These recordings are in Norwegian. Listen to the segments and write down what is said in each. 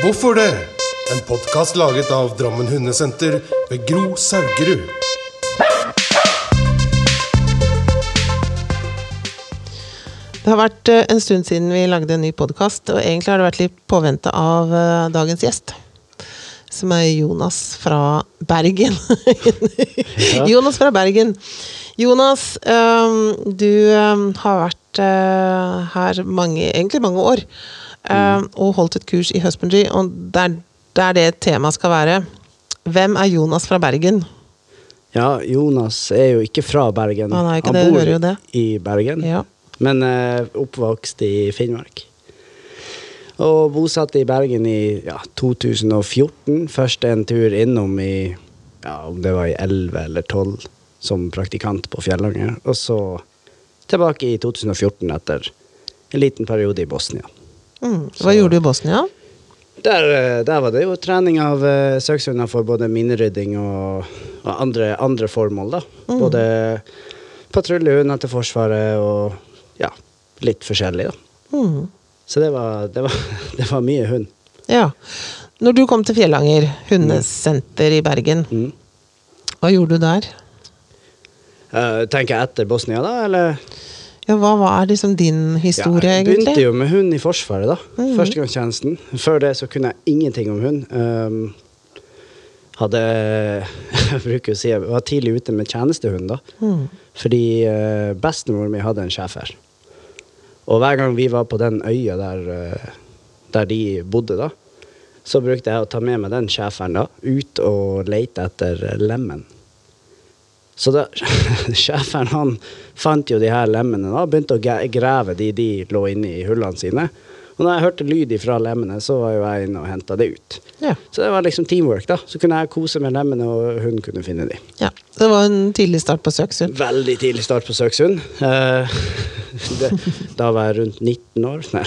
Hvorfor det? En podkast laget av Drammen Hundesenter ved Gro Saugerud. Det har vært eh, en stund siden vi lagde en ny podkast, og egentlig har det vært litt påvente av eh, dagens gjest. Som er Jonas fra Bergen. Jonas fra Bergen. Jonas, du har vært her mange, egentlig mange år. Øhm, og holdt et kurs i husbandry, og der, der det temaet skal være Hvem er Jonas fra Bergen? Ja, Jonas er jo ikke fra Bergen. Han er ikke Han bor det. i Bergen, Ja. men uh, oppvokst i Finnmark. Og bosatt i Bergen i ja, 2014. Først en tur innom i ja, om det var i 11 eller 12 som praktikant på Fjellanger. Og så tilbake i 2014 etter en liten periode i Bosnia. Mm. Hva gjorde du i Bosnia? Der, eh, der var det jo trening av uh, søkshunder for både minerydding og, og andre, andre formål, da. Både patruljehunder til Forsvaret og ja, litt forskjellig, da. Mm. Så det var, det var, det var mye hund. Ja. Når du kom til Fjellanger hundesenter i Bergen, Mm. hva gjorde du der? Uh, tenker jeg etter Bosnia, da, eller? Ja, hva var liksom din historie, jeg begynte egentlig? jo med hund i Forsvaret, da. Mhm. Førstegangstjenesten. Før det så kunne jeg ingenting om hund. Um, hadde Jeg bruker å si jeg var tidlig ute med tjenestehund, da. Mm. Fordi uh, bestemoren min hadde en schæfer. Og hver gang vi var på den øya der, uh, der de bodde, da, så brukte jeg å ta med meg den schæferen da, ut og lete etter lemen. Så da, schæferen han fant jo de her lemmene da, begynte å grave de de lå inne i hullene sine. Og da jeg hørte lyd fra lemmene, så var jo jeg inne og henta det ut. Ja. Så det var liksom teamwork, da. Så kunne jeg kose med lemmene, og hun kunne finne de. ja. Det var en tidlig start på søksund. Veldig tidlig start på Søksund. Eh, det, da var jeg rundt 19 år. Nei,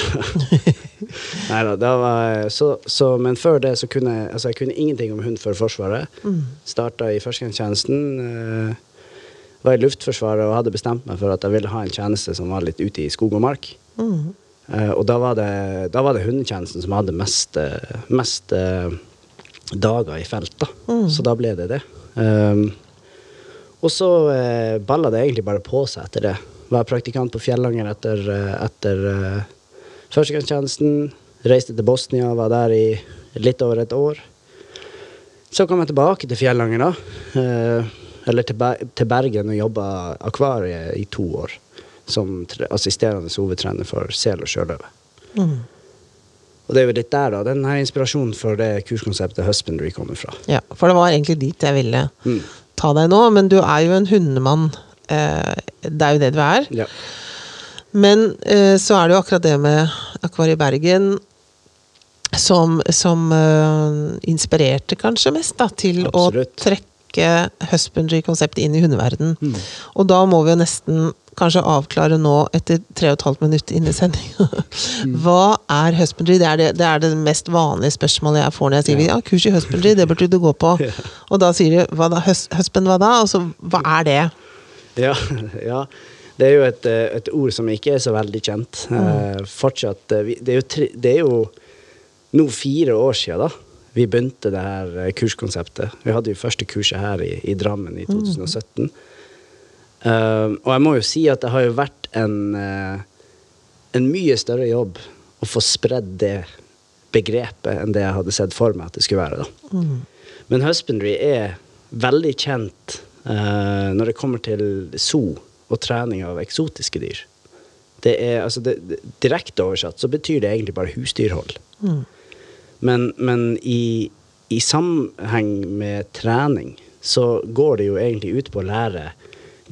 Neida, da var jeg så, så, Men før det så kunne jeg altså jeg kunne ingenting om hund for Forsvaret. Mm. Starta i førstegangstjenesten. Eh, var i Luftforsvaret og hadde bestemt meg for at jeg ville ha en tjeneste som var litt ute i skog og mark. Mm. Uh, og da var, det, da var det hundetjenesten som hadde mest, eh, mest uh, dager i felt, da. Mm. Så da ble det det. Um, og så uh, balla det egentlig bare på seg etter det. Var praktikant på Fjellanger etter, etter førstegangstjenesten. Reiste til Bosnia, var der i litt over et år. Så kom jeg tilbake til Fjellanger, da. Eh, eller til, Ber til Bergen og jobba akvariet i to år. Som assisterende hovedtrener for sel og sjøløve. Mm. Og det er jo litt der da, den her inspirasjonen for det kurskonseptet Husbandry kommer fra. Ja, for det var egentlig dit jeg ville Mm. ta deg nå, men du er jo en hundemann. Eh, det er jo det du er. Ja. Men eh, så er det jo akkurat det med Akvariet Bergen som, som eh, inspirerte kanskje mest da, til Absolutt. å trekke husbandry-konseptet inn i hundeverden. Mm. Og da må vi jo nesten kanskje avklare nå, etter tre og et halvt minutt inn i sendinga, Mm. hva er husbandry? Det er det, det er det mest vanlige spørsmålet jeg får når jeg sier Ja. ja, kurs i husbandry, det burde du gå på. Og da sier de hva da? Hus, husband hva da? Og så hva er det? Ja, ja. Det er jo et, et ord som ikke er så veldig kjent. Eh, fortsatt eh, det, er jo det er jo nå fire år siden da vi begynte det her eh, kurskonseptet. Vi hadde jo første kurset her i, i Drammen i 2017. Eh, og jeg må jo si at det har jo vært en, uh, en mye større jobb å få spredd det begrepet enn det jeg hadde sett for meg at det skulle være. da. Mm. Men husbandry er veldig kjent uh, når det kommer til zoo og trening av eksotiske dyr. Det er, altså det, det, direkte oversatt så betyr det egentlig bare husdyrhold. Mm. Men, men i, i sammenheng med trening så går det jo egentlig ut på å lære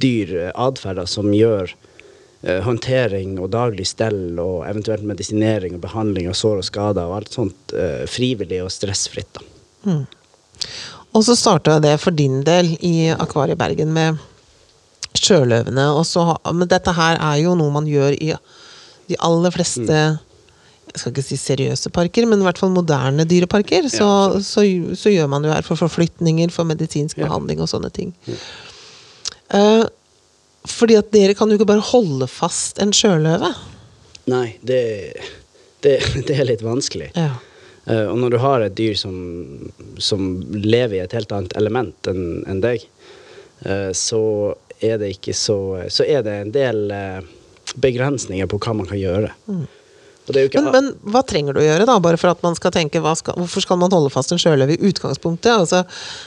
dyr eh, atferder som gjør eh, håndtering og daglig stell og eventuelt medisinering og behandling av sår og skader og alt sånt eh, frivillig og stressfritt. da. Mm. Og så starta det for din del i Akvariet Bergen med sjøløvene. Men dette her er jo noe man gjør i de aller fleste Jeg skal ikke si seriøse parker, men i hvert fall moderne dyreparker. Så, Ja, så, så gjør man jo her for forflytninger, for medisinsk Ja. behandling og sånne ting. Eh, fordi at dere kan jo ikke bare holde fast en sjøløve. Nei, det, det, det er litt vanskelig. Ja. Uh, og når du har et dyr som, som lever i et helt annet element enn en deg, uh, så er det ikke så Så er det en del begrensninger på hva man kan gjøre. Jo ikke Men, men hva trenger du å gjøre, da? Bare for at man skal tenke skal, Hvorfor skal man holde fast en sjøløve i utgangspunktet? Altså,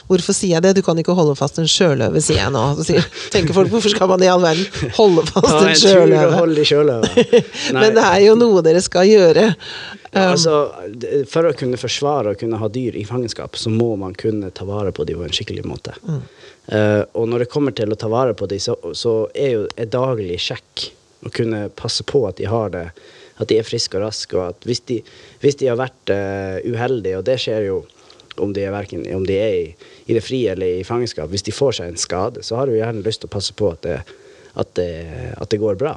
hvorfor sier jeg det? Du kan ikke holde fast en sjøløve, sier jeg nå. Sier, tenker folk hvorfor skal man i all verden holde fast en sjøløve? Men det er jo noe dere skal gjøre. Ja, altså, for å kunne forsvare og kunne ha dyr i fangenskap, så må man kunne ta vare på dem på en skikkelig måte. Eh, og når det kommer til å ta vare på dem, så, så er jo et daglig sjekk å kunne passe på at de har det, at de er friske og raske, og at hvis de, hvis de har vært uh, uheldige, og det skjer jo om de er, verken, om de er i, i det frie eller i fangenskap, hvis de får seg en skade, så har du gjerne lyst til å passe på at det, at det, at det går bra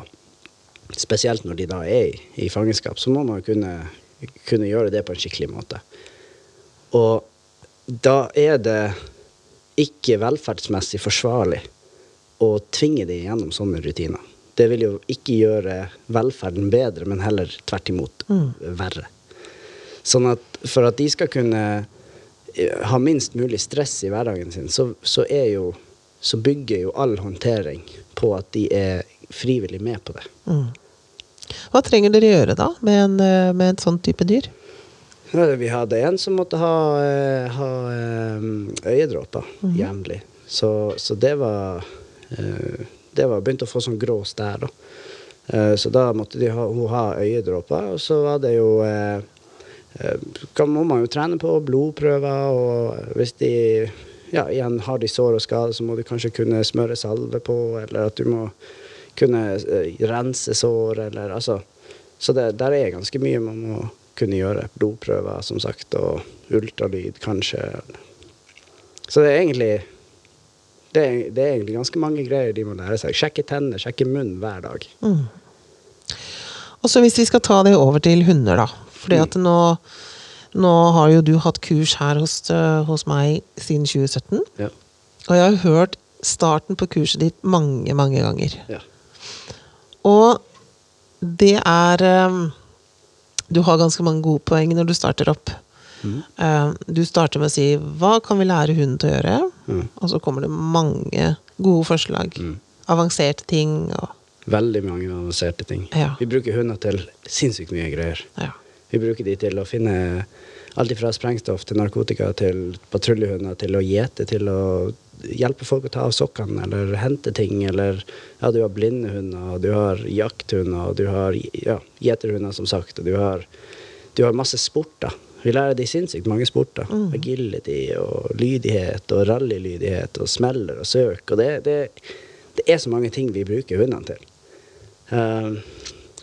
spesielt når de da er i, fangenskap, så må man kunne, kunne gjøre det på en skikkelig måte. Og da er det ikke velferdsmessig forsvarlig å tvinge dem gjennom sånne rutiner. Det vil jo ikke gjøre velferden bedre, men heller tvert imot verre. Sånn at for at de skal kunne eh, ha minst mulig stress i hverdagen sin, så, så, jo, så bygger jo all håndtering på at de er frivillig med på det. Hva trenger dere gjøre da, med en, eh, med en sånn type dyr? Vi hadde en som måtte ha, eh, ha øyedråper jevnlig. Så, så det var Det var begynt å få sånn grå stær, da. Eh, Så da måtte de ha, hun ha øyedråper. Og så var det jo eh, eh, Kan må man jo trene på blodprøver, og hvis de ja, igjen har de sår og skader, så må du kanskje kunne smøre salve på, eller at du må kunne eh, rense sår, eller altså Så det der er ganske mye man må kunne gjøre. Blodprøver, som sagt, og ultralyd, kanskje. Så det er egentlig det er, det er egentlig ganske mange greier de må lære seg. Sjekke tenner, sjekke munn hver dag. Og så hvis vi skal ta det over til hunder, da. Fordi at nå, nå har jo du hatt kurs her hos, øh, hos meg siden 2017. Ja. Og jeg har hørt starten på kurset ditt mange, mange ganger. Ja. Og det er Du har ganske mange gode poeng når du starter opp. Mm. du starter med å si 'hva kan vi lære hunden til å gjøre?' Og så kommer det mange gode forslag. Avanserte ting og Veldig mange avanserte ting. Ja. Vi bruker hunder til sinnssykt mye greier. ja. Vi bruker de til å finne alt fra sprengstoff til narkotika til patruljehunder til å gjete, til å hjelpe folk å ta av sokkene eller hente ting. Eller ja, du har blinde hunder, du har jakthunder, du har ja, gjeterhunder, som sagt, og du har, du har masse sporter. Vi lærer det i sinnssykt mange sporter. Agility og lydighet og rallylydighet og smeller og søk. Og det, det, det er så mange ting vi bruker hundene til. Uh,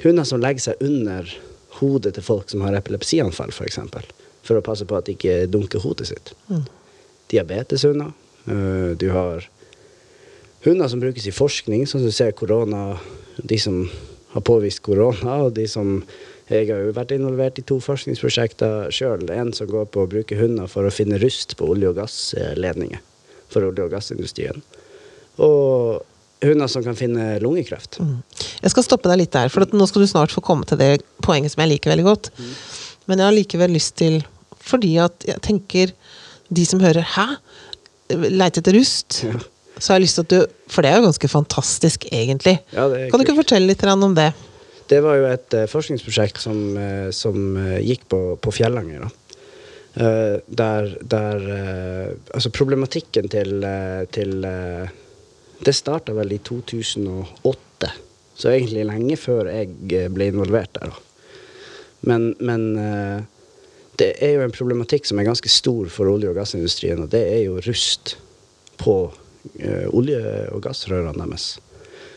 hunder som legger seg under hodet til folk som har epilepsianfall, f.eks. For, eksempel, for å passe på at de ikke dunker hodet sitt. Diabeteshunder. Uh, du har hunder som brukes i forskning, sånn som du ser korona, de som har påvist korona, og de som Jeg har jo vært involvert i to forskningsprosjekter sjøl. En som går på å bruke hunder for å finne rust på olje- og gassledninger for olje- og gassindustrien. Og hunder som kan finne lungekreft. Jeg skal stoppe deg litt der, for nå skal du snart få komme til det poenget som jeg liker veldig godt. Men jeg har likevel lyst til Fordi at jeg tenker De som hører 'hæ? Leite etter rust'? Så har jeg lyst til at du For det er jo ganske fantastisk, egentlig. Ja, kan du ikke fortelle litt om det? Det var jo et eh, forskningsprosjekt som, eh, som eh, gikk på, på Fjellanger. Der der Altså, problematikken til, til Det starta vel i 2008, så egentlig lenge før jeg ble involvert der. Men, men det er jo en problematikk som er ganske stor for olje- og gassindustrien, og det er jo rust på eh, olje- og gassrørene deres.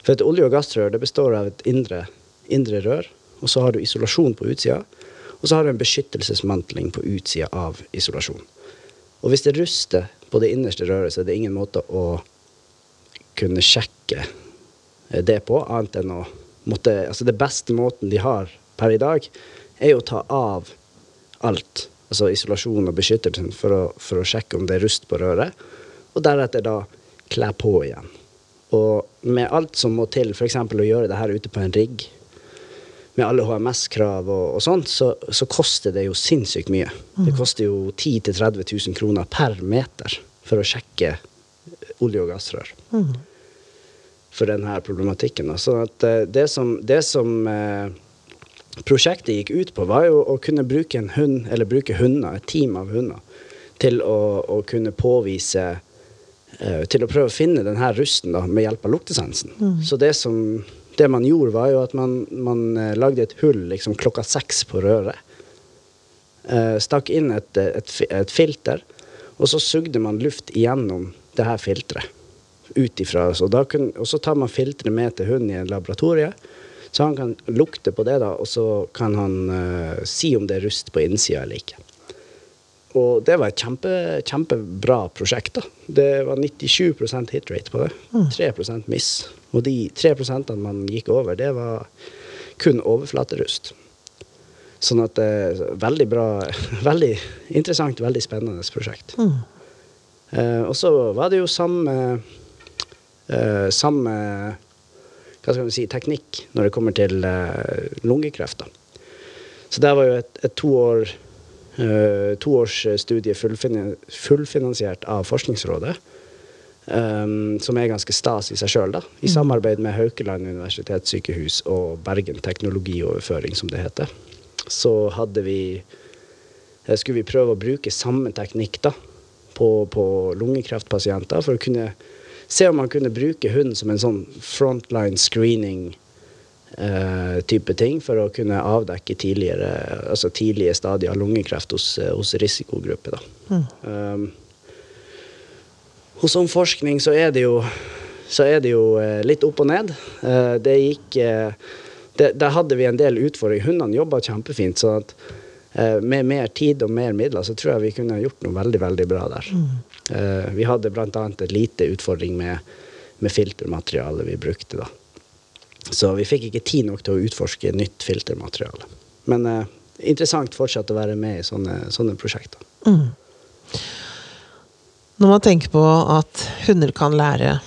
For et olje- og gassrør det består av et indre, indre rør, og så har du isolasjon på utsida, og så har du en beskyttelsesmantling på utsida av isolasjon. Og hvis det ruster på det innerste røret, så er det ingen måte å kunne sjekke eh, det på, annet enn å måtte Altså, det beste måten de har per i dag, er jo å ta av alt. Altså isolasjon og beskyttelsen for å, for å sjekke om det er rust på røret, og deretter da kle på igjen. Og med alt som må til, f.eks. å gjøre det her ute på en rigg, med alle HMS-krav og, og sånn, så, så koster det jo sinnssykt mye. Det koster jo 10 000-30 000 kroner per meter for å sjekke olje- og gassrør. For denne problematikken. Så eh, det som, det som eh, prosjektet gikk ut på, var jo å kunne bruke en hund, eller bruke hunder, et team av hunder, til å, å kunne påvise eh, Til å prøve å finne denne rusten da, med hjelp av luktesansen. Så det som det man gjorde, var jo at man, man eh, lagde et hull liksom klokka seks på røret. Eh, stakk inn et, et, et filter, og så sugde man luft igjennom det her filteret. Ut ifra, så kun, og så tar man filteret med til hunden i en laboratorie. Så han kan lukte på det, da, og så kan han eh, si om det er rust på innsida eller ikke. Og det var et kjempe, kjempebra prosjekt. da. Det var 97 hit rate på det. 3% miss. Og de 3% man gikk over, det var kun overflaterust. Sånn at det er veldig bra Veldig interessant, veldig spennende prosjekt. Eh, og så var det jo samme eh, Samme hva skal vi si, teknikk når det kommer til eh, lungekreft. da. Så det var jo et, et to år uh, toårsstudie fullfin fullfinansiert av Forskningsrådet. Um, som er ganske stas i seg sjøl, da. I samarbeid med Haukeland universitetssykehus og Bergen teknologioverføring, som det heter. Så hadde vi eh, Skulle vi prøve å bruke samme teknikk da, på, på lungekreftpasienter for å kunne se om man kunne bruke hunden som en sånn frontline screening eh, type ting for å kunne avdekke tidligere, altså tidlige stadier av lungekreft hos, eh, hos risikogrupper. Da. Um, hos omforskning så er det jo, så er det jo eh, litt opp og ned. Eh, det gikk eh, det, Der hadde vi en del utfordringer. Hundene jobba kjempefint. så at med mer tid og mer midler så tror jeg vi kunne gjort noe veldig veldig bra der. Mm. vi hadde bl.a. et lite utfordring med, med filtermaterialet vi brukte. da. Så vi fikk ikke tid nok til å utforske nytt filtermateriale. Men eh, interessant fortsatt å være med i sånne, sånne prosjekter. Når man tenker på at hunder kan lære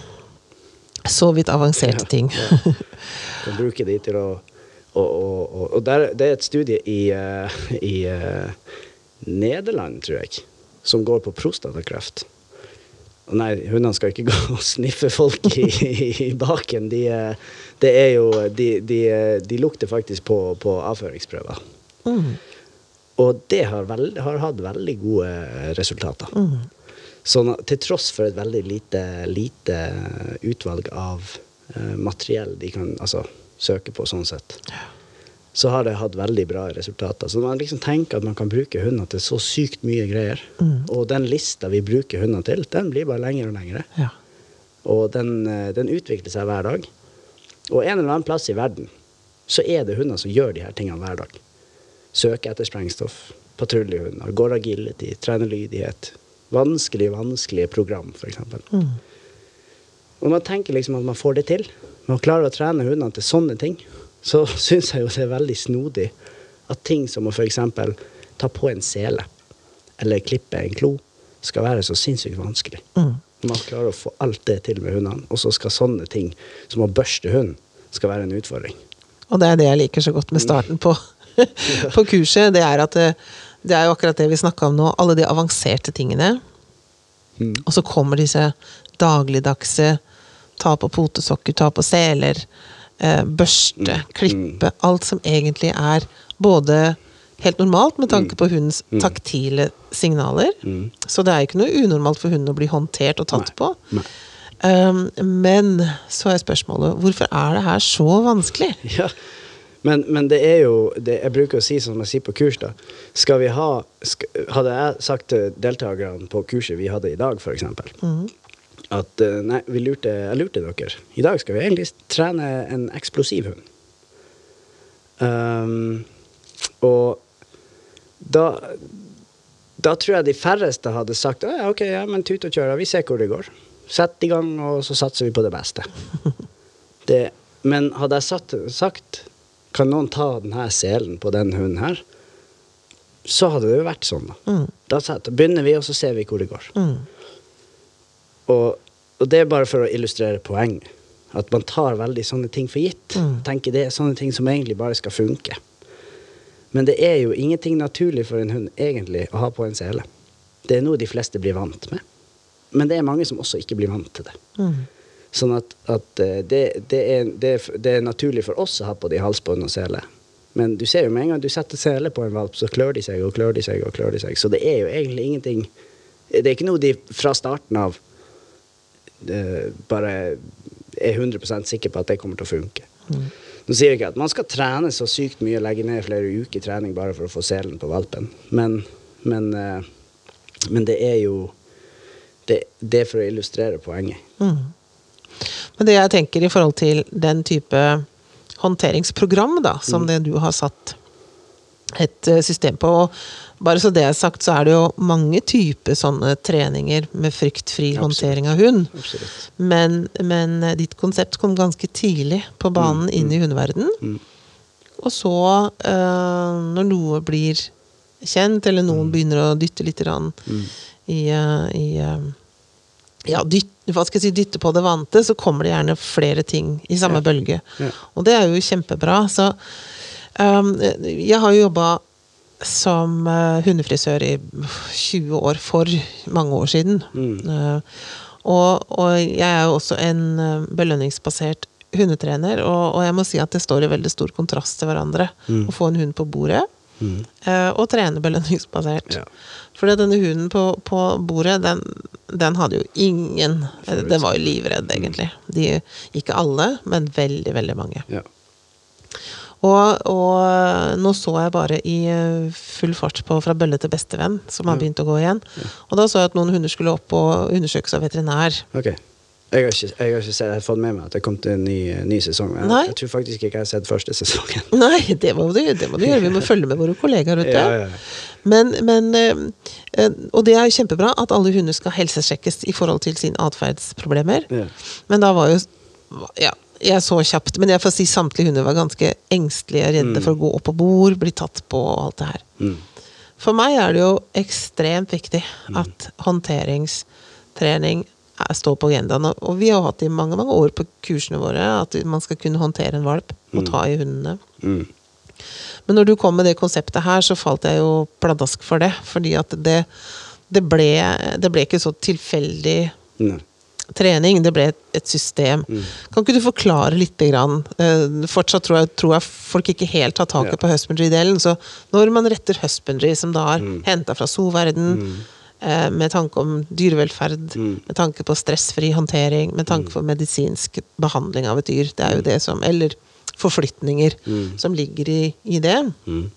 så vidt avanserte ting Kan bruke de til å Og, og, og, og der, det er et studie i, uh, i uh, Nederland, tror jeg, som går på prostatakreft. Og nei, hundene skal ikke gå og sniffe folk i, i, i baken. De, eh, det er jo De, de, de lukter faktisk på, på avføringsprøver. Og det har, veld, har hatt veldig gode resultater. Sånn at til tross for et veldig lite, lite utvalg av eh, materiell de kan altså, søke på sånn sett, så har det hatt veldig bra resultater. Så man liksom tenker at man kan bruke hunder til så sykt mye greier. Og den lista vi bruker hundene til, den blir bare lengre og lengre. Ja. Og den, eh, den utvikler seg hver dag. Og en eller annen plass i verden så er det hunder som gjør de her tingene hver dag. Søker etter sprengstoff, patruljehunder, går agility, trener lydighet. Vanskelige, vanskelige program, f.eks. Mm. Og man tenker liksom at man får det til. Man klarer å trene hundene til sånne ting. Så syns jeg jo det er veldig snodig at ting som å f.eks. ta på en sele eller klippe en klo, skal være så sinnssykt vanskelig. Man klarer å få alt det til med hundene, og så skal sånne ting som å børste hund, skal være en utfordring. Og det er det jeg liker så godt med starten på, på kurset. Det er at det, er jo akkurat det vi snakka om nå. Alle de avanserte tingene. Og så kommer disse dagligdagse ta på potesokker, ta på seler, eh, børste, klippe. Alt som egentlig er både helt normalt med tanke på hundens taktile signaler. Så det er ikke noe unormalt for hunden å bli håndtert og tatt Nei. på. Nei. Um, men så er spørsmålet hvorfor er det her så vanskelig? Ja, men, men det er jo det, Jeg bruker å si som jeg sier på kurs, da. Skal vi ha sk Hadde jeg sagt til deltakerne på kurset vi hadde i dag, f.eks. At eh, nei, vi lurte, jeg lurte dere. I dag skal vi egentlig trene en eksplosiv hund. Um, og da da tror jeg de færreste hadde sagt ja, ok, ja, men tut og kjør, vi ser hvor det går. Sett i gang, og så satser vi på det beste. Det, men hadde jeg satt, sagt kan noen ta denne selen på den hunden her, så hadde det jo vært sånn. Da, da, da begynner vi, og så ser vi hvor det går. Og, og det er bare for å illustrere poenget. At man tar veldig sånne ting for gitt. Tenker det er sånne ting som egentlig bare skal funke. Men det er jo ingenting naturlig for en hund egentlig å ha på en sele. Det er noe de fleste blir vant med. Men det er mange som også ikke blir vant til det. Sånn at, at eh, det, det, er, det, det er naturlig for oss å ha på de halsbånd og sele. Men du ser jo med en gang du setter sele på en valp, så klør de seg og klør de seg og klør de seg. Så det er jo egentlig ingenting Det er ikke noe de fra starten av eh, bare er 100 sikker på at det kommer til å funke. Nå sier jeg ikke at man skal trene så sykt mye, legge ned flere uker trening bare for å få selen på valpen, men, men, eh, men det er jo det, det er for å illustrere poenget. Men det jeg tenker i forhold til den type håndteringsprogram da, som det du har satt et eh, system på og Bare så det er sagt, så er det jo mange typer sånne treninger med fryktfri håndtering av hund. Men, men eh, ditt konsept kom ganske tidlig på banen inn i hundeverden. Og så, eh, når noe blir kjent, eller noen begynner å dytte litt grann i, i ja, dytt, skal jeg si, dytte på det vante, så kommer det gjerne flere ting i samme Ja. bølge. Ja. Og det er jo kjempebra. Så um, jeg har jo jobba som uh, hundefrisør i 20 år, for mange år siden. Eh, og, og jeg er jo også en uh, belønningsbasert hundetrener, og, og jeg må si at det står i veldig stor kontrast til hverandre. Å få en hund på bordet eh, og trene belønningsbasert. Ja. For denne hunden på, på bordet, den, den hadde jo ingen eh, Den var jo livredd, egentlig. De, ikke alle, men veldig, veldig mange. Ja. Og, og nå så jeg bare i eh, full fart på Fra bølle til bestevenn, som har begynt å gå igjen. Og da så jeg at noen hunder skulle opp og undersøkes av veterinær. Ok. Jeg har ikke, jeg har ikke sett, jeg har fått med meg at det kom til en ny, ny sesong. Jeg, jeg tror faktisk ikke jeg har sett første sesongen. Nei, det må, du, det må du gjøre. Vi må følge med våre kollegaer ute. Ja, ja. Men, men eh, eh, Og det er jo kjempebra at alle hunder skal helsesjekkes i forhold til sine atferdsproblemer. Ja. Men da var jo Ja, jeg så kjapt, men jeg får si samtlige hunder var ganske engstelige, redde for å gå opp på bord, bli tatt på og alt det her. Mm. For meg er det jo ekstremt viktig at håndteringstrening er- står på agendaen. Og- vi har hatt i mange mange år på kursene våre at man skal kunne håndtere en valp og ta i hundene. Mm. Men når du kom med det konseptet her, så falt jeg jo pladask for det. Fordi at det, det, ble, det ble ikke så tilfeldig Nei. trening, det ble et, et system. Kan ikke du forklare litt? Grann? Eh, fortsatt tror jeg, tror jeg folk ikke helt har taket Ja. på husbandry-delen. Så når man retter husbandry, som da er Mm. henta fra soverden, eh, med tanke om dyrevelferd, Mm. med tanke på stressfri håndtering, med tanke på medisinsk behandling av et dyr, det er jo det som Eller forflytninger som ligger i, i det. Mm.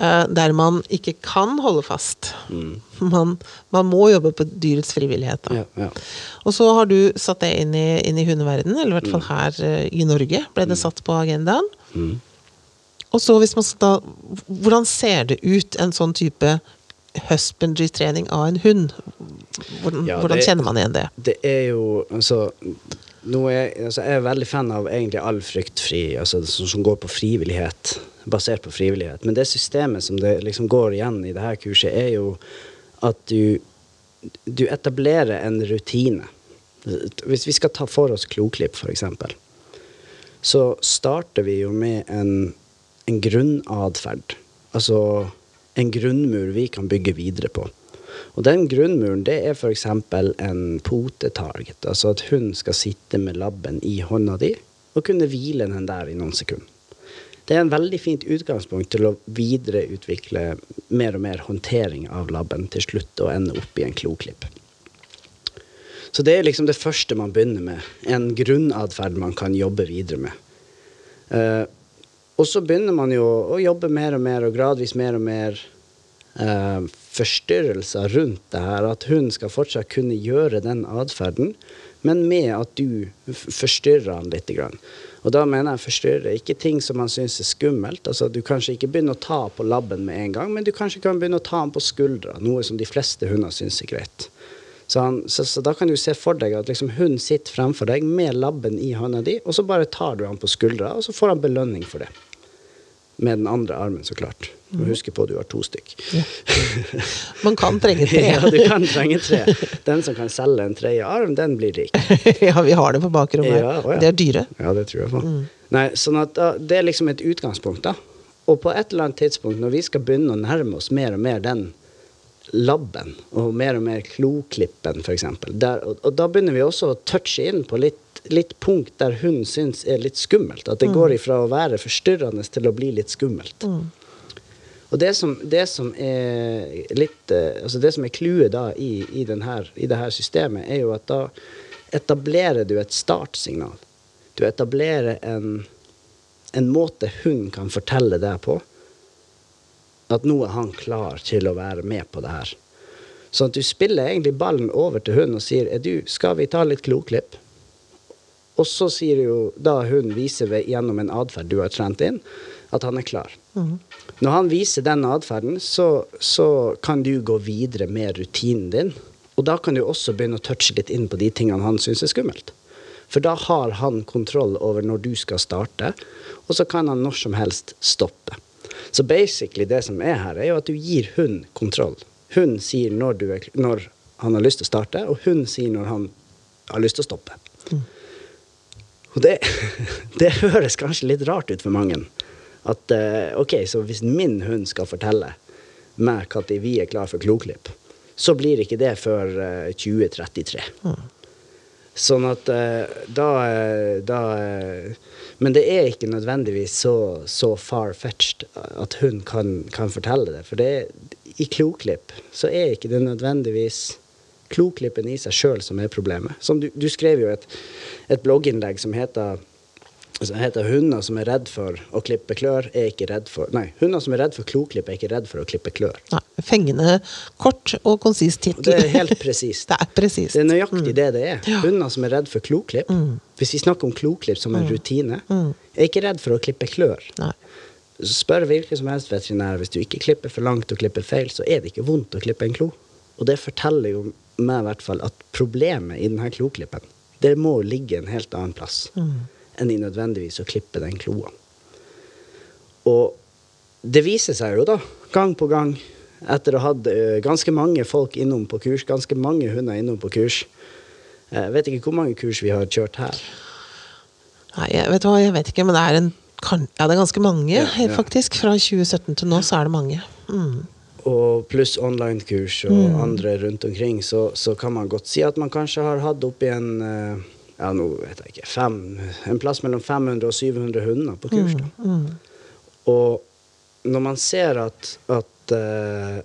Eh, der man ikke kan holde fast. Mm. Man, man må jobbe på dyrets frivillighet. Ja, ja. Og så har du satt det inn i, inn i hundeverdenen, eller i hvert Mm. fall her uh, i Norge ble det satt på agendaen. Og så hvis man da Hvordan ser det ut, en sånn type husbandry-trening av en hund? Hvordan, Ja, hvordan kjenner man igjen det? Det er jo altså, er, altså Jeg er veldig fan av egentlig all fryktfri, altså som går på frivillighet. Basert på frivillighet. Men det systemet som det liksom går igjen i det her kurset, er jo at du, du etablerer en rutine. Hvis vi skal ta for oss kloklipp, f.eks., så starter vi jo med en, en grunnatferd. Altså en grunnmur vi kan bygge videre på. Og den grunnmuren det er f.eks. en potetarget. Altså at hun skal sitte med labben i hånda di og kunne hvile den der i noen sekunder. Det er en veldig fint utgangspunkt til å videreutvikle mer og mer håndtering av labben til slutt og ende opp i en kloklipp. Så det er liksom det første man begynner med. En grunnatferd man kan jobbe videre med. Eh, og så begynner man jo å jobbe mer og mer, og gradvis mer og mer eh, forstyrrelser rundt det her. At hun skal fortsatt kunne gjøre den atferden, men med at du forstyrrer han litt. Og da mener jeg forstyrre ikke ting som man syns er skummelt. Altså Du kanskje ikke begynner å ta på labben med en gang, men du kanskje kan begynne å ta han på skuldra, noe som de fleste hunder syns er greit. Så, han, så, så da kan du se for deg at liksom hun sitter fremfor deg med labben i hånda di, og så bare tar du han på skuldra, og så får han belønning for det. Med den andre armen, så klart. Du må huske på at du har to stykk. Ja. Man kan trenge tre. ja, du kan trenge tre. Den som kan selge en tredje arm, den blir rik. ja, vi har det på bakrommet. Ja, å ja. De er dyre. Ja, det tror jeg på. Nei, sånn at da, Det er liksom et utgangspunkt, da. Og på et eller annet tidspunkt, når vi skal begynne å nærme oss mer og mer den labben, og mer og mer kloklippen, f.eks., og, og da begynner vi også å touche inn på litt, litt punkt der hun syns er litt skummelt. At det går ifra å være forstyrrende til å bli litt skummelt. Og det som, det som er litt eh, Altså det som er clouet da i, i, den her, i det her systemet, er jo at da etablerer du et startsignal. Du etablerer en, en måte hun kan fortelle deg på at nå er han klar til å være med på det her. Så at du spiller egentlig ballen over til hun og sier er du, skal vi ta litt kloklipp? Og så sier jo da hun viser ved, gjennom en atferd du har trent inn, at han er klar. Når han viser den atferden, så, så kan du gå videre med rutinen din. Og da kan du også begynne å touche litt inn på de tingene han syns er skummelt. For da har han kontroll over når du skal starte, og så kan han når som helst stoppe. Så basically det som er her, er jo at du gir hun kontroll. Hun sier når, du er, når han har lyst til å starte, og hun sier når han har lyst til å stoppe. Og det, det høres kanskje litt rart ut for mange. At eh, OK, så hvis min hund skal fortelle meg når vi er klar for kloklipp, så blir ikke det før eh, 2033. Sånn at eh, da, eh, da eh, Men det er ikke nødvendigvis så, så far-fetched at hun kan, kan fortelle det. For det i kloklipp så er ikke det nødvendigvis kloklippen i seg sjøl som er problemet. Som du, du skrev jo et, et blogginnlegg som heter som heter 'Hunder som er redd for å klippe klør, er ikke redd for Nei, hunder som er redd for kloklipp, er ikke redd for å klippe klør. Nei, fengende kort og konsis tittel. Det er helt presist. det er presist. Det er nøyaktig det det er. Ja. Hunder som er redd for kloklipp, hvis vi snakker om kloklipp som en rutine, er ikke redd for å klippe klør. Nei. Spør hvilken som helst veterinær hvis du ikke klipper for langt og klipper feil, så er det ikke vondt å klippe en klo. Og det forteller jo meg i hvert fall at problemet i denne kloklippen, det må ligge en helt annen plass enn i nødvendigvis å klippe den kloa. Og det viser seg jo da, gang på gang, etter å ha hatt eh, ganske mange folk innom på kurs, ganske mange hunder innom på kurs. Jeg vet ikke hvor mange kurs vi har kjørt her. Nei, jeg vet, hva, jeg vet ikke, men det er, en, ja, det er ganske mange, Ja, eh, ja. faktisk. Fra 2017 til nå så er det mange. Mm. Og pluss online-kurs og andre rundt omkring, så, så kan man godt si at man kanskje har hatt oppi en eh, ja, nå vet jeg ikke, fem, en plass mellom 500 og 700 hunder på kurs. da. Og når man ser at, at uh,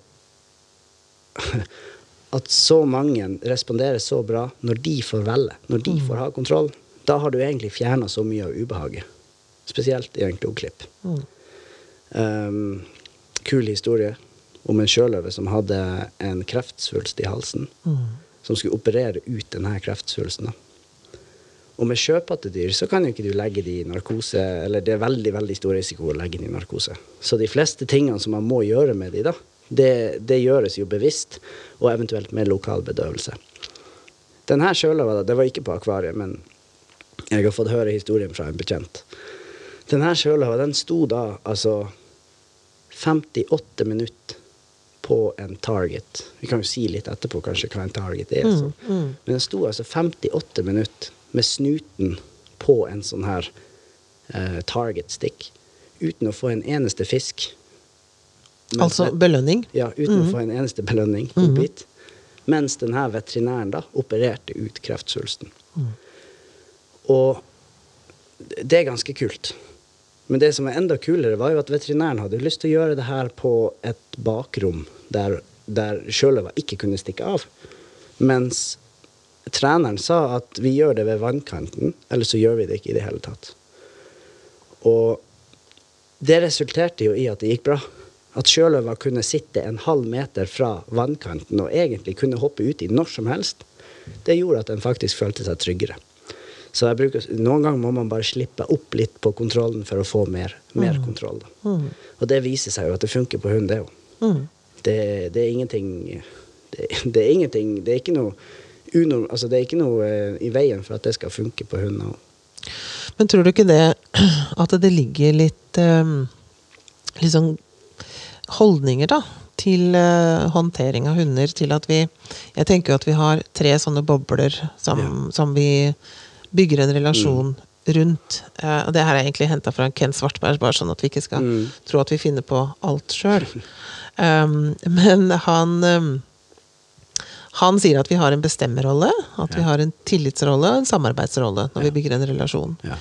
at så mange responderer så bra når de får velge, når de får ha kontroll, da har du egentlig fjerna så mye av ubehaget. Spesielt i en kloklipp. Um, kul historie om en sjøløve som hadde en kreftsvulst i halsen. Som skulle operere ut denne kreftsvulsten. Og med sjøpattedyr så kan jo ikke du legge de i narkose, eller det er veldig veldig stor risiko å legge de i narkose. Så de fleste tingene som man må gjøre med de da, det, det gjøres jo bevisst, og eventuelt med lokal bedøvelse. Denne sjøløva, det var ikke på akvariet, men jeg har fått høre historien fra en bekjent. Denne sjøløva, den sto da altså 58 minutter på en target. Vi kan jo si litt etterpå kanskje hva en target er. Så. Men den sto altså 58 minutter med snuten på en sånn her eh, target stick uten å få en eneste fisk. Mens Altså belønning. ja, uten å få en eneste belønning. godbit. Mens denne veterinæren da opererte ut kreftsvulsten. Og det er ganske kult. Men det som var enda kulere, var jo at veterinæren hadde lyst til å gjøre det her på et bakrom der, der sjøløva ikke kunne stikke av. Mens treneren sa at vi gjør det ved vannkanten, eller så gjør vi det ikke i det hele tatt. Og det resulterte jo i at det gikk bra. At sjøløva kunne sitte en halv meter fra vannkanten og egentlig kunne hoppe uti når som helst. Det gjorde at den faktisk følte seg tryggere. Så bruker, noen ganger må man bare slippe opp litt på kontrollen for å få mer, mer kontroll. Da. Og det viser seg jo at det funker på hund, det òg. Mm. Det, det er ingenting det, det er ingenting Det er ikke noe unorm, altså det er ikke noe eh, i veien for at det skal funke på hunder. Men tror du ikke det at det ligger litt um, liksom holdninger da, til uh, håndtering av hunder. Til at vi Jeg tenker jo at vi har tre sånne bobler som, som vi bygger en relasjon rundt. Eh, og det her er egentlig henta fra Ken Svartberg, bare sånn at vi ikke skal tro at vi finner på alt sjøl. Um, men han um, han sier at vi har en bestemmerrolle, at vi har en tillitsrolle og en samarbeidsrolle når vi bygger en relasjon. Ja.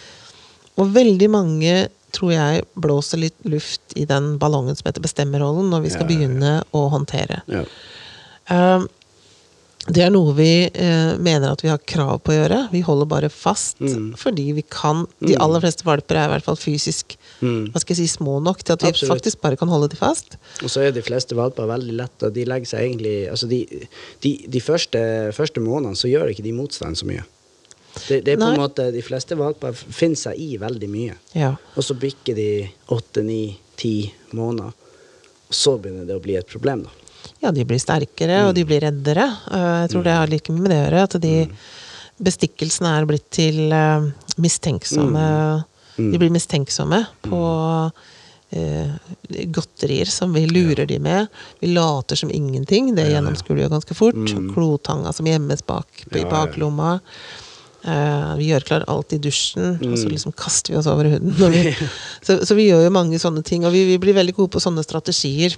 Og veldig mange, tror jeg, blåser litt luft i den ballongen som heter bestemmerrollen, når vi skal Ja, ja, ja. begynne å håndtere. Ja. Um, det er noe vi eh, mener at vi har krav på å gjøre. Vi holder bare fast Mm. fordi vi kan. De aller fleste valper er i hvert fall fysisk Mm. hva skal jeg si, små nok til at vi Absolutt. faktisk bare kan holde de fast. Og så er de fleste valper veldig lette. De legger seg egentlig altså de, de, de første, første månedene så gjør ikke de motstand så mye. Det, det er på Nei. en måte, De fleste valper finner seg i veldig mye. Ja. Og så bikker de åtte, ni, ti måneder. Og så begynner det å bli et problem, da. Ja, de blir sterkere, og Mm. de blir reddere. Eh, Jeg tror det har like mye med det å gjøre. At de Mm. bestikkelsene er blitt til eh, mistenksomme Mm. De blir mistenksomme på eh, godterier som vi lurer de med. Vi later som ingenting. Det gjennomskuer jo ganske fort. Mm. Klotanga som gjemmes bak i baklomma. Vi gjør klar alt i dusjen, og Mm. så liksom kaster vi oss over huden. Vi, så, så vi gjør jo mange sånne ting, og vi, vi blir veldig gode på sånne strategier.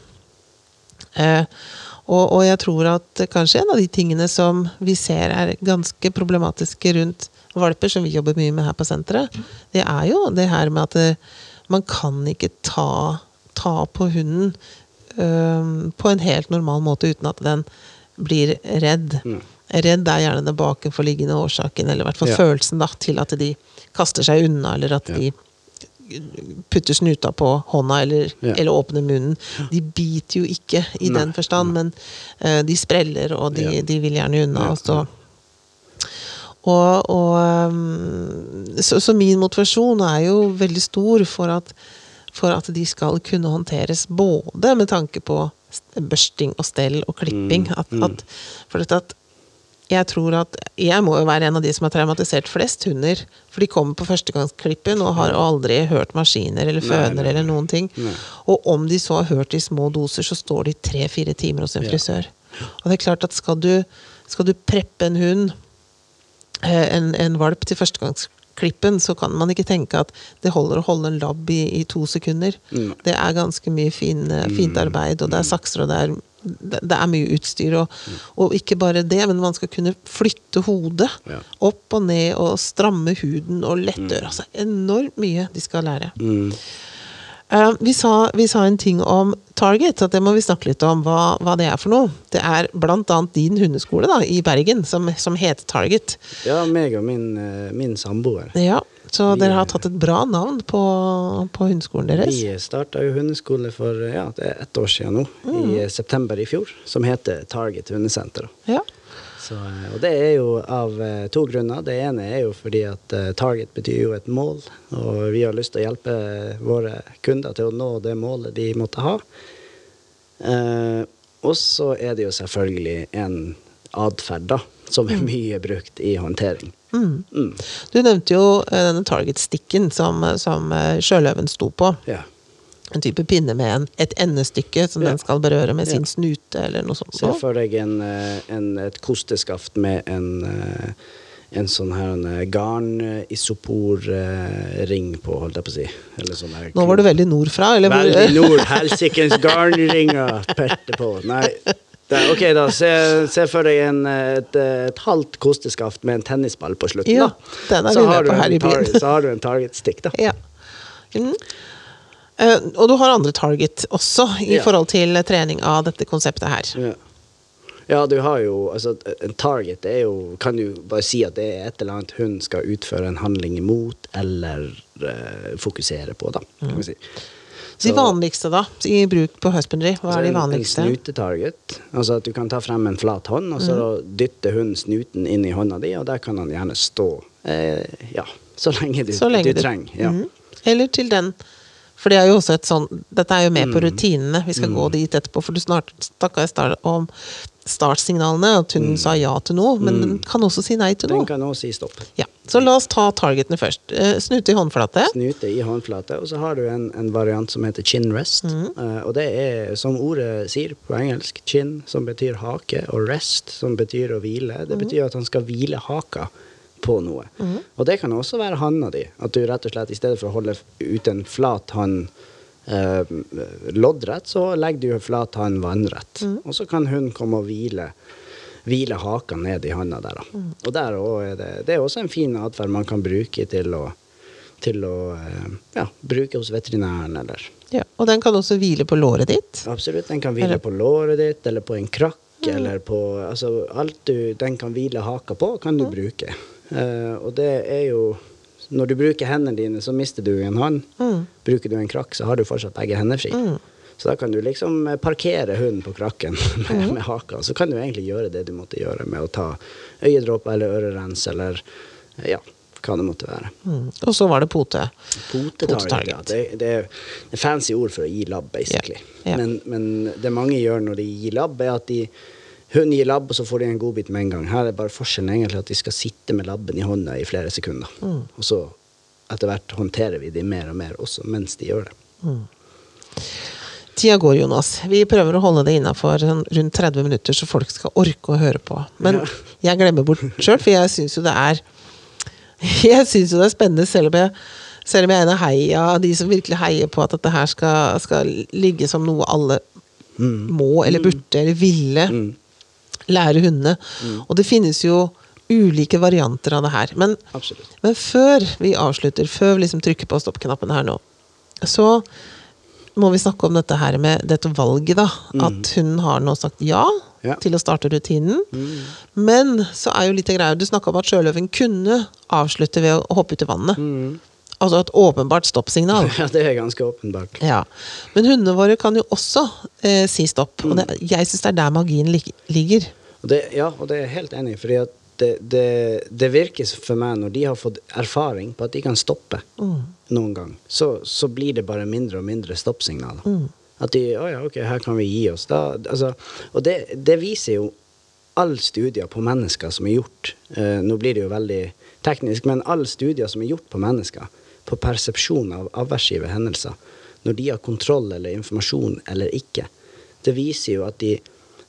Eh, og, og jeg tror at kanskje en av de tingene som vi ser er ganske problematiske rundt valper, som vi jobber mye med her på senteret, det er jo det her med at eh, man kan ikke ta, ta på hunden eh, på en helt normal måte uten at den blir redd. Mm. Redd er gjerne den bakenforliggende årsaken, eller i hvert fall Ja. følelsen da, til at de kaster seg unna, eller at Ja. de putter snuta på hånda eller, Ja. eller åpner munnen. De biter jo ikke i Nei, den forstand, men uh, de spreller, og de, Ja. de vil gjerne unna. Ja, og så og, og um, så, så min motivasjon er jo veldig stor for at, for at de skal kunne håndteres både med tanke på børsting og stell og klipping. Mm, At, mm. at, for dette at jeg tror at Jeg må jo være en av de som har traumatisert flest hunder. For de kommer på førstegangsklippen og har aldri hørt maskiner eller Nei, føner nei, eller noen ting. Nei. Og om de så har hørt i små doser, så står de tre-fire timer hos en Ja. frisør. Og det er klart at skal du, skal du preppe en hund, eh, en, en valp til førstegangsklippen, så kan man ikke tenke at det holder å holde en labb i, i to sekunder. Nei. Det er ganske mye fin, eh, fint Mm. arbeid, og det er sakser, og det er, det er mye utstyr. Og, og ikke bare det, men man skal kunne flytte hodet Ja. opp og ned, og stramme huden og lette øra. Altså enormt mye de skal lære. Mm. Uh, vi, sa, vi sa en ting om Target, at det må vi snakke litt om hva, hva det er for noe. Det er annet din hundeskole da, i Bergen som, som heter Target. Ja, meg og min, eh, min samboer. Ja, Så Vi- dere har tatt et bra navn på, på hundeskolen deres? Vi starta jo hundeskole for ja, det er ett år siden nå, i eh, september i fjor, som heter Target hundesenter. Ja. Så, eh, og det er jo av eh, to grunner. Det ene er jo fordi at Target betyr jo et mål, og vi har lyst til å hjelpe våre kunder til å nå det målet de måtte ha. Eh, og så er det jo selvfølgelig en atferd, da, som er mye brukt i håndtering. Mm. Mm. Du nevnte jo eh, denne Target-stikken som, som eh, sjøløven sto på. Ja. En type pinne med en, et endestykke som Ja. den skal berøre med Ja. sin snute, eller noe sånt. Se for deg en, eh, en, et kosteskaft med en, eh, en sånn her garnisoporring på, holdt jeg på å si. Eller sånn Nå var du veldig nordfra, eller? Veldig nord. Helsikens garnringer perte på. Nei. Det, ok, da. Se, se for deg en, et, et halvt kosteskaft med en tennisball på slutten. Ja, da. den er så, vi har du på her i byen. så har du en target-stick, da. Ja. Mm. Uh, og du har andre target også, i Ja. forhold til trening av dette konseptet her. Ja. ja, du har jo altså, En target er jo Kan du bare si at det er et eller annet hun skal utføre en handling imot eller uh, fokusere på, da. Kan vi si. De vanligste, da, i bruk på husbandry? Hva er de vanligste? En snutetarget. Altså at du kan ta frem en flat hånd, og så mm. dytter hunden snuten inn i hånda di, og der kan han gjerne stå. Eh, ja, så lenge du, Så lenge du trenger. Ja. Mm. Eller til den. For det er jo også et sånn Dette er jo med på Mm. rutinene. Vi skal gå dit etterpå, for du snart snakka i stad om startsignalene, at hun sa ja til noe, men den kan også si nei til noe. Den kan også si stopp. Ja. Så la oss ta targetene først. Eh, Snute i håndflate. Snute i håndflate. Og så har du en, en variant som heter chin rest. Eh, og det er, som ordet sier på engelsk, chin, som betyr hake, og rest, som betyr å hvile. Det betyr at han skal hvile haka på noe. Og det kan også være handa di. At du rett og slett i stedet for å holde ut en flat hånd eh, loddrett, så legger du flat hånd vannrett. Og så kan hunden komme og hvile hvile haka ned i handa der. Mm. Og der er det, det er også en fin atferd man kan bruke til å, til å eh, ja, bruke hos veterinæren, eller Ja. Og den kan også hvile på låret ditt. Absolutt. Den kan hvile Eller- på låret ditt, eller på en krakk, eller på Altså alt du den kan hvile haka på, kan du bruke. Eh, og det er jo Når du bruker hendene dine, så mister du en hånd. Bruker du en krakk, så har du fortsatt begge hender fri. Så da kan du liksom eh, parkere hunden på krakken med, med haka. Så kan du egentlig gjøre det du måtte gjøre med å ta øyedråper eller ørerens eller eh, ja, hva det måtte være. Mm. Og så var det pote. Potetarget. ja. Det, det er fancy ord for å gi labb, basically. Yeah. Yeah. Men, men det mange gjør når de gir labb, er at de hun gir labb, og så får de en godbit med en gang. Her er bare forskjellen egentlig at de skal sitte med labben i hånda i flere sekunder. Mm. Og så etter hvert håndterer vi de mer og mer også mens de gjør det. Tida går, Jonas. Vi prøver å holde det innafor rundt 30 minutter, så folk skal orke å høre på. Men jeg glemmer bort sjøl, for jeg syns jo det er Jeg syns jo det er spennende, selv om jeg, selv om jeg er en av heia, de som virkelig heier på at dette her skal, skal ligge som noe alle må eller burde eller ville lære hundene. Og det finnes jo ulike varianter av det her. Men men før vi avslutter, før vi liksom trykker på stoppknappen her nå, så må vi snakke om dette her med dette valget, da. At hun har nå sagt ja, Ja. til å starte rutinen. Men så er jo litt greia Du snakka om at sjøløven kunne avslutte ved å hoppe ut i vannet. Altså et åpenbart stoppsignal. Ja, det er ganske åpenbart. Ja. Men hundene våre kan jo også eh, si stopp. Og det, jeg syns det er der magien lig ligger. Og det, ja, og det er jeg helt enig i. fordi at det, det, det virker for meg, når de har fått erfaring på at de kan stoppe noen gang, så, så blir det bare mindre og mindre stoppsignaler. At de Å ja, ok, her kan vi gi oss. Da, altså, og det, det viser jo alle studier på mennesker som er gjort eh, Nå blir det jo veldig teknisk, men alle studier som er gjort på mennesker, på persepsjon av aversive hendelser, når de har kontroll eller informasjon eller ikke, det viser jo at de,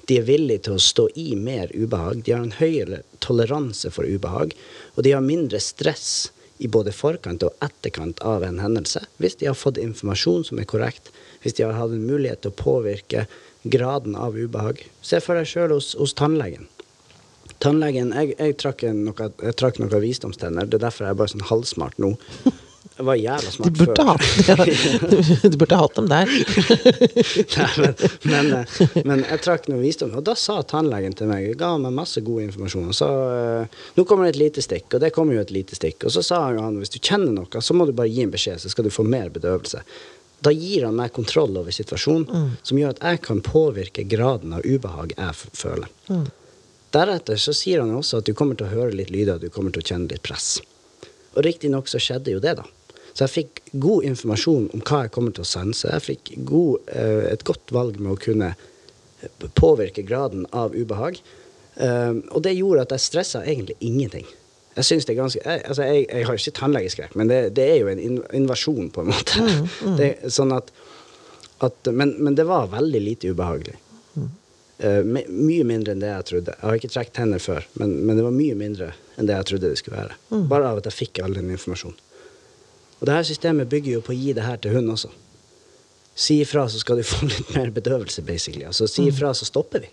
de er villige til å stå i mer ubehag. De har en høyere toleranse for ubehag, og de har mindre stress i både forkant og etterkant av en hendelse, hvis de har fått informasjon som er korrekt, hvis de har hatt en mulighet til å påvirke graden av ubehag. Se for deg sjøl hos, hos tannlegen. Tannlegen Jeg, jeg trakk en noe, jeg noen visdomstenner, det er derfor jeg er bare sånn halvsmart nå. Jeg var jævla smart burde, før. ha, du burde hatt dem der. Nei, men, men, eh, men jeg trakk noe visdom, og da sa tannlegen til meg ga meg masse god informasjon. Og sa eh, nå kommer det et lite stikk, og det kommer jo et lite stikk. Og så sa han hvis du kjenner noe, så må du bare gi en beskjed, så skal du få mer bedøvelse. Da gir han meg kontroll over situasjonen, som gjør at jeg kan påvirke graden av ubehag jeg føler. Deretter så sier han også at du kommer til å høre litt lyder, du kommer til å kjenne litt press. Og riktignok så skjedde jo det, da. Så jeg fikk god informasjon om hva jeg kommer til å sense. Jeg fikk god, eh, et godt valg med å kunne påvirke graden av ubehag. Eh, og det gjorde at jeg stressa egentlig ingenting. Jeg synes det er ganske, jeg, altså jeg, jeg har ikke tannlegeskrekk, men det, det er jo en invasjon, på en måte. Det, er sånn at, at, men, men det var veldig lite ubehagelig. Mm. Uh, mye mindre enn det jeg trodde. Jeg har ikke trukket tenner før, men, men det var mye mindre enn det jeg trodde det skulle være. Bare av at jeg fikk all den informasjonen. Og det her systemet bygger jo på å gi det her til hund også. Si ifra, så skal du få litt mer bedøvelse, basically. Altså si ifra, så stopper vi.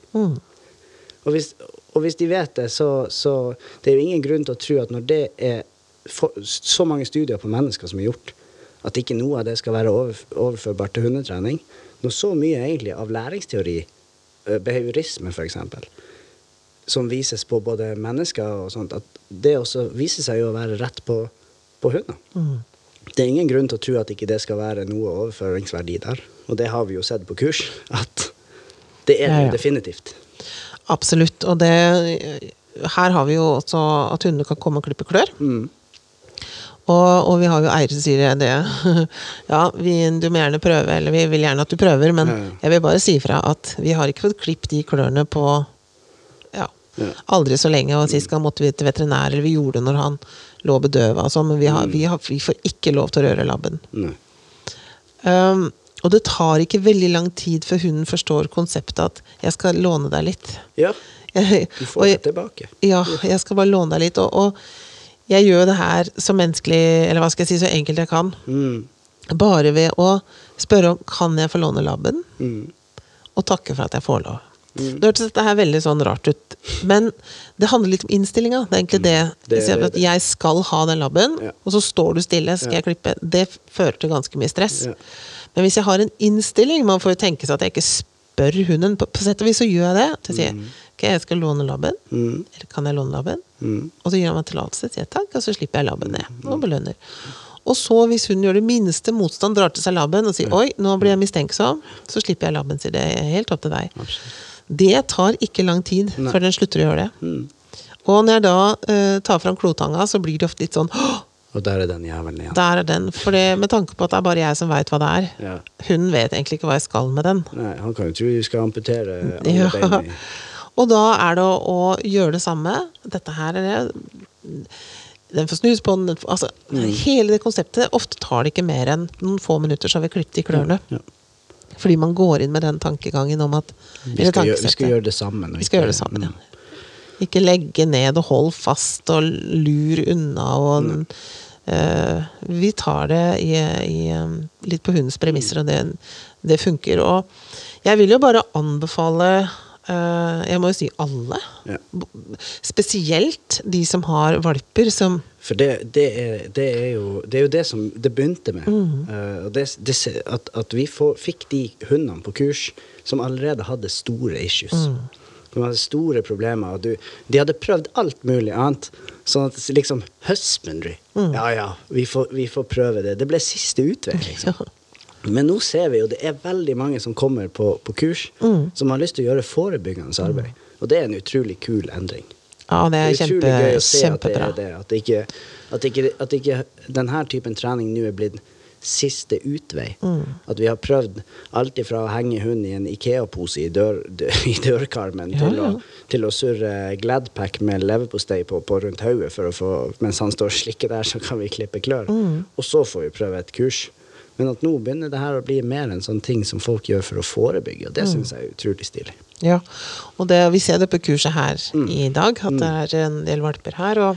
Og, hvis, og hvis de vet det, så, så Det er jo ingen grunn til å tro at når det er for, så mange studier på mennesker som er gjort, at ikke noe av det skal være over, overførbart til hundetrening. Når så mye egentlig av læringsteori, eh, behaviorisme f.eks., som vises på både mennesker og sånt, at det også viser seg jo å være rett på, på hunder. Det er ingen grunn til å tro at ikke det skal være noe overføringsverdi der. Og det har vi jo sett på kurs, at det er det Ja, ja. definitivt. Absolutt. Og det Her har vi jo også at hundene kan komme og klippe klør. Mm. Og, og vi har jo eiere som sier det. Ja, vi, du må gjerne prøve, eller vi vil gjerne at du prøver, men ja. jeg vil bare si ifra at vi har ikke fått klippet de klørne på Ja. Aldri så lenge. Og sist gang måtte vi til veterinær, eller vi gjorde det når han lå bedøva, altså, men vi, har, vi, har, vi får ikke lov til å røre labben. Um, og det tar ikke veldig lang tid før hunden forstår konseptet at 'jeg skal låne deg litt'. Ja, du får det tilbake. Ja, jeg skal bare låne deg litt. Og, og jeg gjør det her så menneskelig, eller hva skal jeg si, så enkelt jeg kan. Mm. Bare ved å spørre om kan jeg få låne labben, Mm. og takke for at jeg får lov. Nå hørtes dette her veldig sånn rart ut, men det handler litt om innstillinga. Det er egentlig det. Mm. Det er det, det. jeg skal ha den labben, Ja. og så står du stille, skal Ja. jeg klippe. Det fører til ganske mye stress. Ja. Men hvis jeg har en innstilling Man får jo tenke seg at jeg ikke spør hunden. På, på sett og vis så gjør jeg det. Til å si mm. ok, jeg skal låne labben. Mm. Eller kan jeg låne labben? Mm. Og så gir han meg tillatelse, sier jeg takk, og så slipper jeg labben ned. Og belønner. Og så, hvis hun gjør det minste motstand, drar til seg labben og sier oi, nå blir jeg mistenksom, så slipper jeg labben, sier det helt opp til deg. Det tar ikke lang tid Nei. før den slutter å gjøre det. Mm. Og når jeg da uh, tar fram klotanga, så blir det ofte litt sånn «Åh, Og der er den jævelen igjen. der er den. For det, med tanke på at det er bare jeg som veit hva det er. Ja. Hun vet egentlig ikke hva jeg skal med den. Nei, han kan jo tro du skal amputere alle Ja. beina Og da er det å, å gjøre det samme. Dette her er det Den får snus på den. Altså, Mm. Hele det konseptet. Ofte tar det ikke mer enn noen få minutter, så har vi klippet i klørne. Ja. Fordi man går inn med den tankegangen om at Vi skal, gjøre, vi skal gjøre det sammen. Vi skal gjøre det sammen, ja. Mm. Ikke legge ned og hold fast og lur unna og eh, Vi tar det i, i, um, litt på hundens premisser, og det, det funker. Og jeg vil jo bare anbefale uh, Jeg må jo si alle. Ja. Spesielt de som har valper som For det, det, er, det, er jo, det er jo det som det begynte med. Mm. Uh, det, det, at, at vi får, fikk de hundene på kurs som allerede hadde store issues. Mm. De hadde store problemer. Du, de hadde prøvd alt mulig annet. Sånn at liksom Husbandry. Mm. Ja ja, vi får, vi får prøve det. Det ble siste utvei, liksom. Men nå ser vi jo det er veldig mange som kommer på, på kurs, Mm. som har lyst til å gjøre forebyggende arbeid. Og det er en utrolig kul endring. Ja, det er, kjempe, gøy å se kjempebra. at det er det. At, ikke, at, ikke, at ikke denne typen trening nå er blitt siste utvei. Mm. At vi har prøvd alt ifra å henge hund i en Ikea-pose i, dør, i dørkarmen Ja, til, ja. Å, til å surre Gladpack med leverpostei på, på rundt hodet Mens han står og slikker der, så kan vi klippe klør. Mm. Og så får vi prøve et kurs. Men at nå begynner det her å bli mer en sånn ting som folk gjør for å forebygge, Mm. og det synes jeg er utrolig stilig. Ja, og det, vi ser det på kurset her Mm. i dag, at det er en del valper her. Og,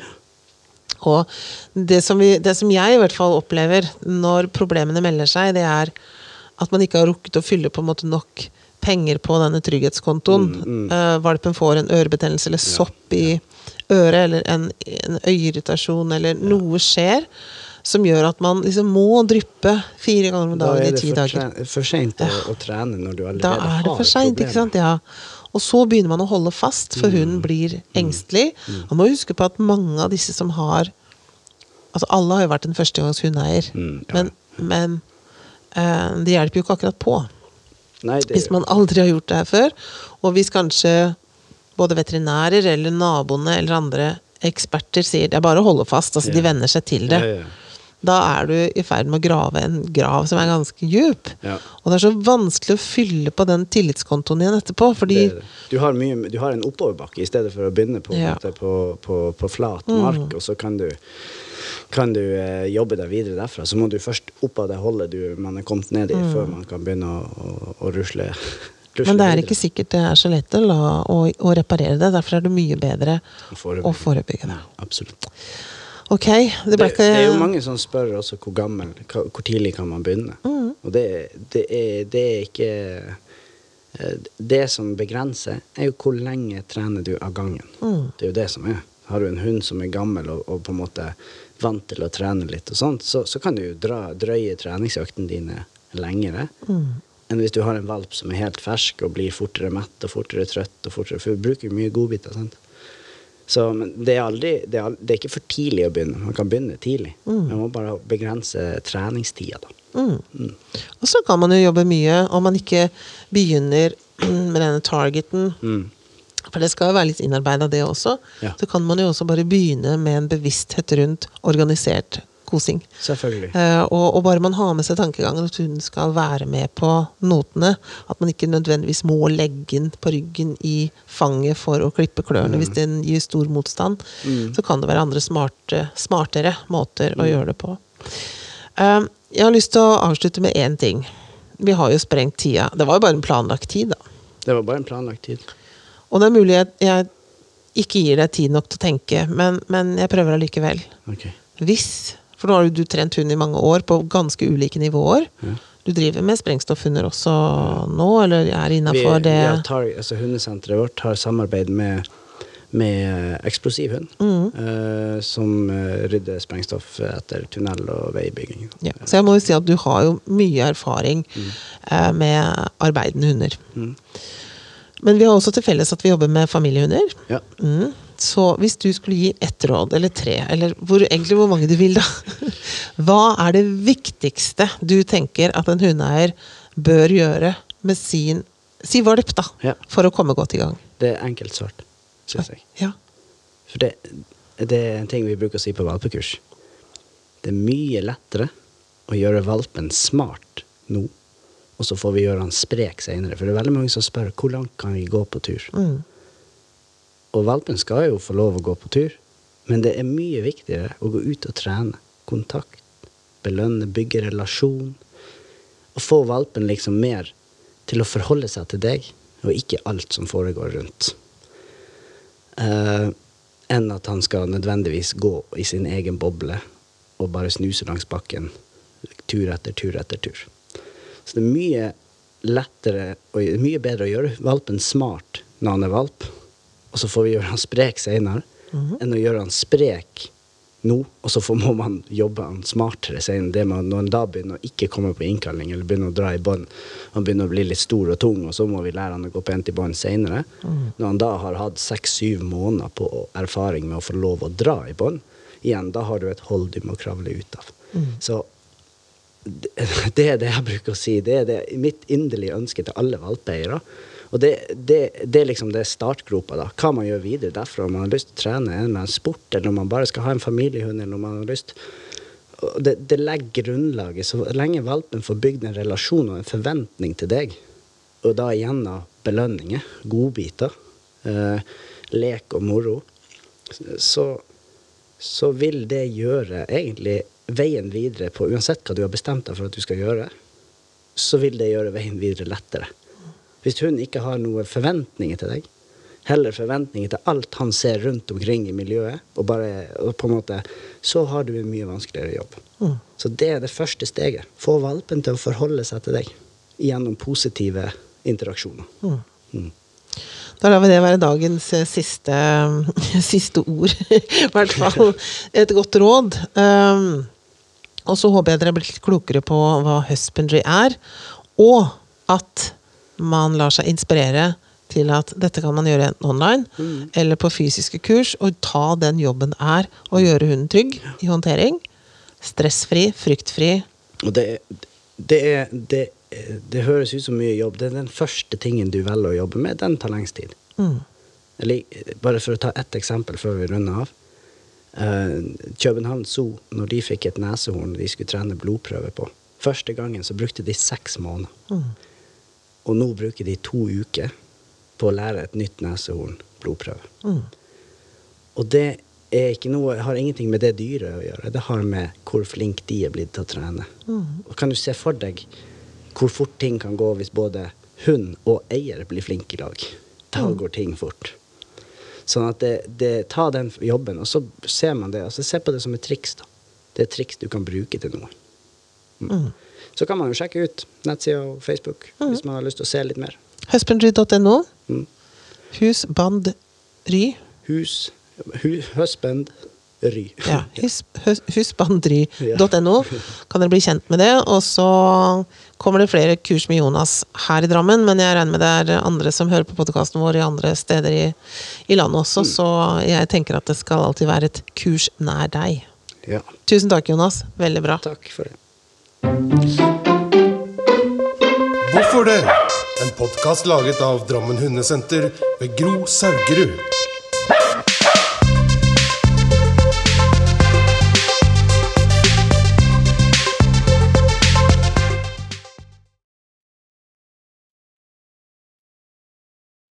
og det, som vi, det som jeg i hvert fall opplever når problemene melder seg, det er at man ikke har rukket å fylle på en måte nok penger på denne trygghetskontoen. Mm, Eh, valpen får en ørebetennelse eller sopp i øret, eller en, en øyeirritasjon, eller noe skjer. Som gjør at man liksom må dryppe fire ganger om dagen da i ti dager. Da er det for sent å, å trene når du allerede Da er det for seint, ikke sant? Ja. Og så begynner man å holde fast, for Mm. hunden blir engstelig. Man må huske på at mange av disse som har Altså alle har jo vært en førstegangs hundeeier, Mm, ja. men, men eh, det hjelper jo ikke akkurat på. Nei, det, Hvis man aldri har gjort det her før, og hvis kanskje både veterinærer eller naboene eller andre eksperter sier det er bare å holde fast, altså de Ja. venner seg til det. Ja. Da er du i ferd med å grave en grav som er ganske djup. Ja. Og det er så vanskelig å fylle på den tillitskontoen igjen etterpå, fordi det det. Du, har mye, du har en oppoverbakke i stedet for å begynne på, Ja. Mm. på, på, på, flat mark, og så kan du, kan du eh, jobbe deg videre derfra. Så må du først opp av det hullet man er kommet ned i, før man kan begynne å, å, å rusle, Mm. Men det er ikke sikkert det er så lett å, la, å, å reparere det. Derfor er det mye bedre forebygge. å forebygge det. Absolutt. Ok, det Det, det er jo mange som spør også hvor gammel, hvor tidlig kan man begynne. Mm. Og det, det, er, det er ikke eh, Det som begrenser, er jo hvor lenge trener du av gangen. Mm. Det er jo det som er. Har du en hund som er gammel og, og på en måte vant til å trene litt, og sånt, så, så kan du jo dra, drøye treningsøktene dine lengre Mm. enn hvis du har en valp som er helt fersk og blir fortere mett og fortere trøtt. og fortere, For du bruker mye godbiter. sant? Så det er, aldri, det, er, det er ikke for tidlig å begynne. Man kan begynne tidlig. Man må bare begrense treningstida, da. Mm. Og så kan man jo jobbe mye om man ikke begynner med denne targeten. Mm. For det skal jo være litt innarbeida, det også. Ja. Så kan man jo også bare begynne med en bevissthet rundt organisert kosing. Selvfølgelig. Eh, og, og bare man har med seg tankegangen at hun skal være med på notene, at man ikke nødvendigvis må legge den på ryggen i fanget for å klippe klørne hvis den gir stor motstand, så kan det være andre smarte, smartere måter å gjøre det på. Eh, jeg har lyst til å avslutte med én ting. Vi har jo sprengt tida. Det var jo bare en planlagt tid, da. Det var bare en planlagt tid. Og det er mulig at jeg ikke gir deg tid nok til å tenke, men, men jeg prøver allikevel. Okay. Hvis For nå har du trent hund i mange år på ganske ulike nivåer. Du driver med sprengstoffhunder også nå, eller er innafor det vi tar, altså Hundesenteret vårt har samarbeid med, med Eksplosiv hund, Mm. uh, som eh, rydder sprengstoff etter tunnel og veibygging. ja. Så jeg må jo si at du har jo mye erfaring eh, med arbeidende hunder. Mm. Men vi har også til felles at vi jobber med familiehunder. Ja. Mm. Så hvis du skulle gi ett råd, eller tre, eller hvor, egentlig hvor mange du vil, da Hva er det viktigste du tenker at en hundeeier bør gjøre med sin Si valp, da, Ja. for å komme godt i gang? Det er enkelt svart, syns jeg. Ja. For det, det er en ting vi bruker å si på valpekurs. Det er mye lettere å gjøre valpen smart nå, og så får vi gjøre han sprek seinere. For det er veldig mange som spør hvor langt kan vi gå på tur. Mm. Og valpen skal jo få lov å gå på tur, men det er mye viktigere å gå ut og trene. Kontakt, belønne, bygge relasjon. Og få valpen liksom mer til å forholde seg til deg, og ikke alt som foregår rundt. Uh, enn at han skal nødvendigvis gå i sin egen boble og bare snuse langs bakken tur etter tur etter tur. Så det er mye lettere og mye bedre å gjøre valpen smart når han er valp, og så får vi gjøre han sprek seinere, enn å gjøre han sprek nå, og så får, må man jobbe han smartere. Det med når han da begynner å ikke komme på innkalling, eller begynner å dra i bånd, han begynner å bli litt stor og tung, og så må vi lære han å gå pent i bånd seinere. Når han da har hatt seks-syv måneder på erfaring med å få lov å dra i bånd, igjen, da har du et hold du må kravle ut av. Så det er det jeg bruker å si. Det er det, mitt inderlige ønske til alle valpeeiere. Og det, det, det er liksom det startgropa, da. Hva man gjør videre derfra. Om man har lyst til å trene en eller annen sport, eller om man bare skal ha en familiehund, eller om man har lyst det, det legger grunnlaget. Så lenge valpen får bygd en relasjon og en forventning til deg, og da gjennom belønninger, godbiter, eh, lek og moro, så, så vil det gjøre egentlig veien videre på Uansett hva du har bestemt deg for at du skal gjøre, så vil det gjøre veien videre lettere. Hvis hun ikke har noen forventninger til deg, heller forventninger til alt han ser rundt omkring i miljøet, og bare, og på en måte, så har du en mye vanskeligere jobb. Så det er det første steget. Få valpen til å forholde seg til deg gjennom positive interaksjoner. Mm. Da lar vi det være dagens eh, siste, siste ord. I hvert fall et godt råd. Um, og så håper jeg dere er blitt klokere på hva husbandry er, og at man lar seg inspirere til at dette kan man gjøre enten online eller på fysiske kurs, og ta den jobben det er å gjøre hunden trygg i håndtering. Stressfri, fryktfri. Og det, det, er, det, det høres ut som mye jobb. Det er den første tingen du velger å jobbe med. Den tar lengst tid. Mm. Eller, bare for å ta ett eksempel før vi runder av. Eh, København Zoo, når de fikk et nesehorn de skulle trene blodprøve på Første gangen så brukte de seks måneder. Og nå bruker de to uker på å lære et nytt nesehorn blodprøve. Mm. Og det er ikke noe, har ingenting med det dyret å gjøre. Det har med hvor flink de er blitt til å trene. Og kan du se for deg hvor fort ting kan gå hvis både hund og eier blir flinke i lag? Da går ting fort. Sånn at det, det, ta den jobben, og så ser man det. altså Se på det som et triks. da. Det er et triks du kan bruke til noe. Mm. Så kan man jo sjekke ut nettsida og Facebook hvis man har lyst til å se litt mer. Husbandry.no. Mm. Husbandry. Hus, hu, husband, ry. Ja, hus, hus, husbandry.no. Kan dere bli kjent med det. Og så kommer det flere kurs med Jonas her i Drammen, men jeg regner med det er andre som hører på podkasten vår i andre steder i, i landet også, så jeg tenker at det skal alltid være et kurs nær deg. Ja. Tusen takk, Jonas. Veldig bra. Takk for det. Hvorfor det? En podkast laget av Drammen Hundesenter ved Gro Saugerud.